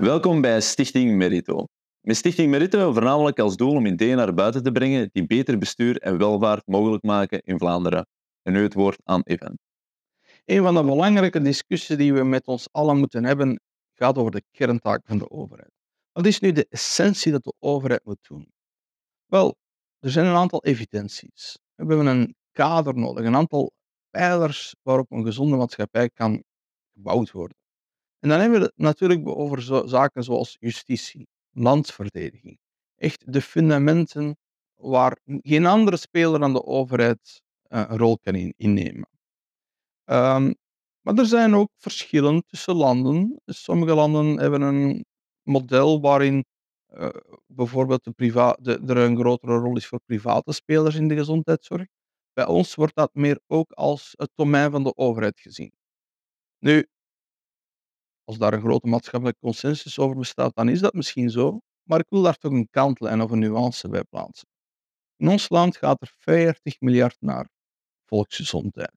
Welkom bij Stichting Merito. Met Stichting Merito hebben we voornamelijk als doel om ideeën naar buiten te brengen die beter bestuur en welvaart mogelijk maken in Vlaanderen. En nu het woord aan Evan. Een van de belangrijke discussies die we met ons allen moeten hebben, gaat over de kerntaak van de overheid. Wat is nu de essentie dat de overheid moet doen? Wel, er zijn een aantal evidenties. We hebben een kader nodig, een aantal pijlers waarop een gezonde maatschappij kan gebouwd worden. En dan hebben we het natuurlijk over zaken zoals justitie, landsverdediging. Echt de fundamenten waar geen andere speler dan de overheid uh, een rol kan in, innemen. Um, maar er zijn ook verschillen tussen landen. Sommige landen hebben een model waarin uh, bijvoorbeeld de priva de, er een grotere rol is voor private spelers in de gezondheidszorg. Bij ons wordt dat meer ook als het domein van de overheid gezien. Nu, als daar een grote maatschappelijke consensus over bestaat, dan is dat misschien zo. Maar ik wil daar toch een kantlijn of een nuance bij plaatsen. In ons land gaat er 40 miljard naar volksgezondheid.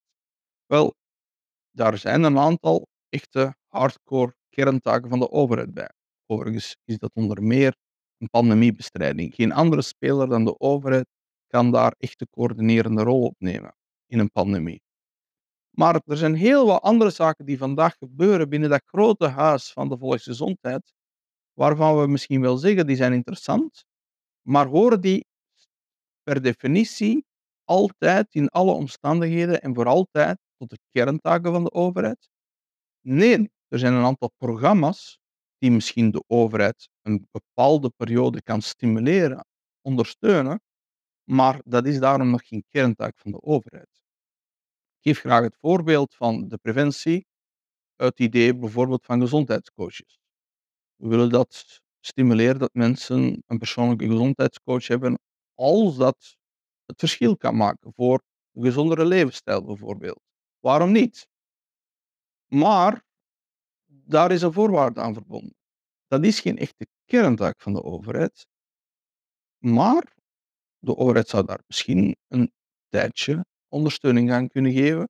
Wel, daar zijn een aantal echte hardcore kerntaken van de overheid bij. Overigens is dat onder meer een pandemiebestrijding. Geen andere speler dan de overheid kan daar echt de coördinerende rol opnemen in een pandemie. Maar er zijn heel wat andere zaken die vandaag gebeuren binnen dat grote huis van de volksgezondheid, waarvan we misschien wel zeggen die zijn interessant, maar horen die per definitie altijd in alle omstandigheden en voor altijd tot de kerntaken van de overheid? Nee, er zijn een aantal programma's die misschien de overheid een bepaalde periode kan stimuleren, ondersteunen, maar dat is daarom nog geen kerntaak van de overheid. Geef graag het voorbeeld van de preventie, het idee bijvoorbeeld van gezondheidscoaches. We willen dat stimuleren dat mensen een persoonlijke gezondheidscoach hebben als dat het verschil kan maken voor een gezondere levensstijl bijvoorbeeld. Waarom niet? Maar daar is een voorwaarde aan verbonden. Dat is geen echte kerntaak van de overheid. Maar de overheid zou daar misschien een tijdje ondersteuning aan kunnen geven,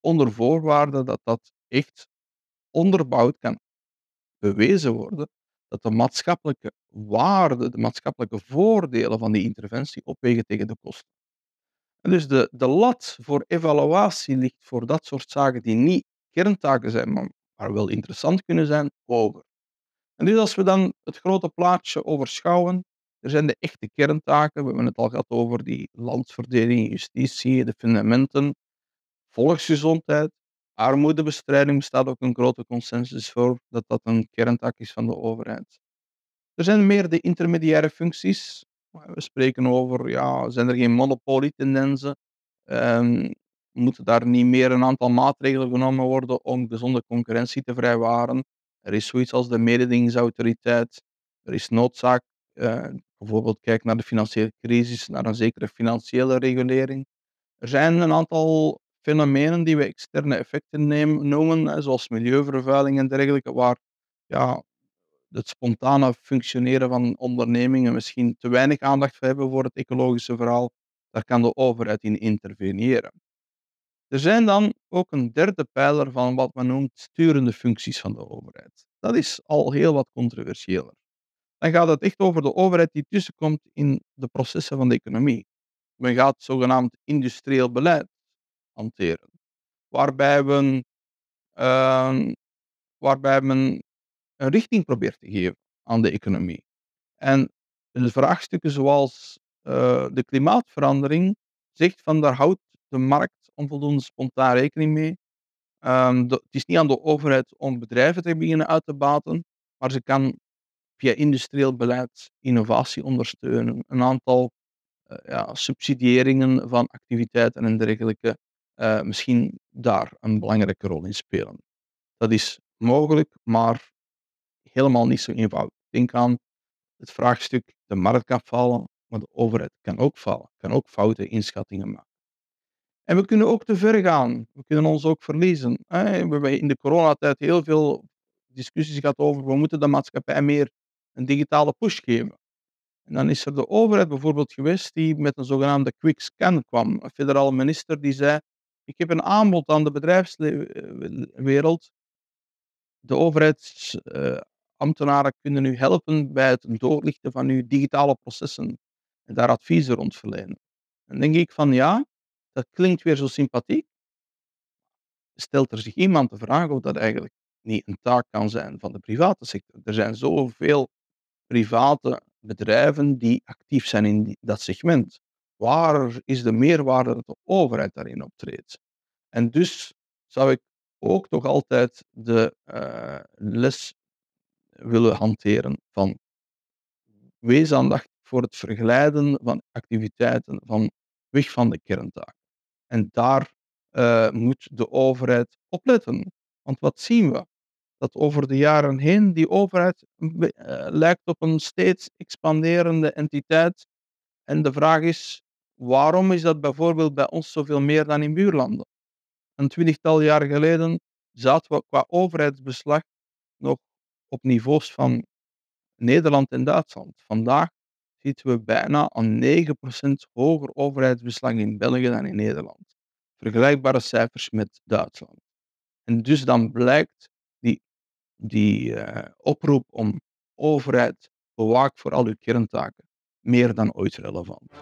onder voorwaarde dat dat echt onderbouwd kan bewezen worden, dat de maatschappelijke waarde, de maatschappelijke voordelen van die interventie opwegen tegen de kosten. En dus de, de lat voor evaluatie ligt voor dat soort zaken die niet kerntaken zijn, maar, maar wel interessant kunnen zijn, hoger. En dus als we dan het grote plaatje overschouwen, er zijn de echte kerntaken. We hebben het al gehad over die landsverdeling, justitie, de fundamenten, volksgezondheid, armoedebestrijding bestaat ook een grote consensus voor dat dat een kerntaak is van de overheid. Er zijn meer de intermediaire functies. We spreken over, ja, zijn er geen monopolietendensen? Um, moeten daar niet meer een aantal maatregelen genomen worden om gezonde concurrentie te vrijwaren? Er is zoiets als de mededingingsautoriteit. Er is noodzaak, uh, bijvoorbeeld kijk naar de financiële crisis, naar een zekere financiële regulering. Er zijn een aantal fenomenen die we externe effecten noemen, zoals milieuvervuiling en dergelijke, waar ja, het spontane functioneren van ondernemingen misschien te weinig aandacht hebben voor het ecologische verhaal, daar kan de overheid in interveneren. Er zijn dan ook een derde pijler van wat men noemt sturende functies van de overheid. Dat is al heel wat controversiëler. Dan gaat het echt over de overheid die tussenkomt in de processen van de economie. Men gaat zogenaamd industrieel beleid hanteren, waarbij, we, uh, waarbij men een richting probeert te geven aan de economie. En de vraagstukken zoals uh, de klimaatverandering zegt van daar houdt de markt onvoldoende spontaan rekening mee. De, het is niet aan de overheid om bedrijven te beginnen uit te baten, maar ze kan via industrieel beleid innovatie ondersteunen, een aantal uh, ja, subsidiëringen van activiteiten en dergelijke uh, misschien daar een belangrijke rol in spelen. Dat is mogelijk, maar helemaal niet zo eenvoudig. Denk aan het vraagstuk, de markt kan vallen, maar de overheid kan ook vallen, kan ook foute inschattingen maken. En we kunnen ook te ver gaan. We kunnen ons ook verliezen. We hebben in de coronatijd heel veel discussies gehad over we moeten de maatschappij meer een digitale push geven. En dan is er de overheid bijvoorbeeld geweest die met een zogenaamde quick scan kwam. Een federale minister die zei, ik heb een aanbod aan de bedrijfswereld. De overheid uh, ambtenaren kunnen u helpen bij het doorlichten van uw digitale processen en daar adviezen rond verlenen. Dan denk ik van ja, dat klinkt weer zo sympathiek. Stelt er zich iemand de vraag of dat eigenlijk niet een taak kan zijn van de private sector? Er zijn zoveel private bedrijven die actief zijn in dat segment. Waar is de meerwaarde dat de overheid daarin optreedt? En dus zou ik ook toch altijd de uh, les willen hanteren van wees aandacht voor het verglijden van activiteiten van weg van de kerntaak. En daar uh, moet de overheid op letten. Want wat zien we? Dat over de jaren heen die overheid uh, lijkt op een steeds expanderende entiteit. En de vraag is, waarom is dat bijvoorbeeld bij ons zoveel meer dan in buurlanden? Een twintigtal jaar geleden zaten we qua overheidsbeslag nog op niveaus van Nederland en Duitsland. Vandaag zitten we bijna aan 9% hoger overheidsbeslag in België dan in Nederland. Vergelijkbare cijfers met Duitsland. En dus dan blijkt die uh, oproep om overheid bewaak voor al uw kerntaken meer dan ooit relevant.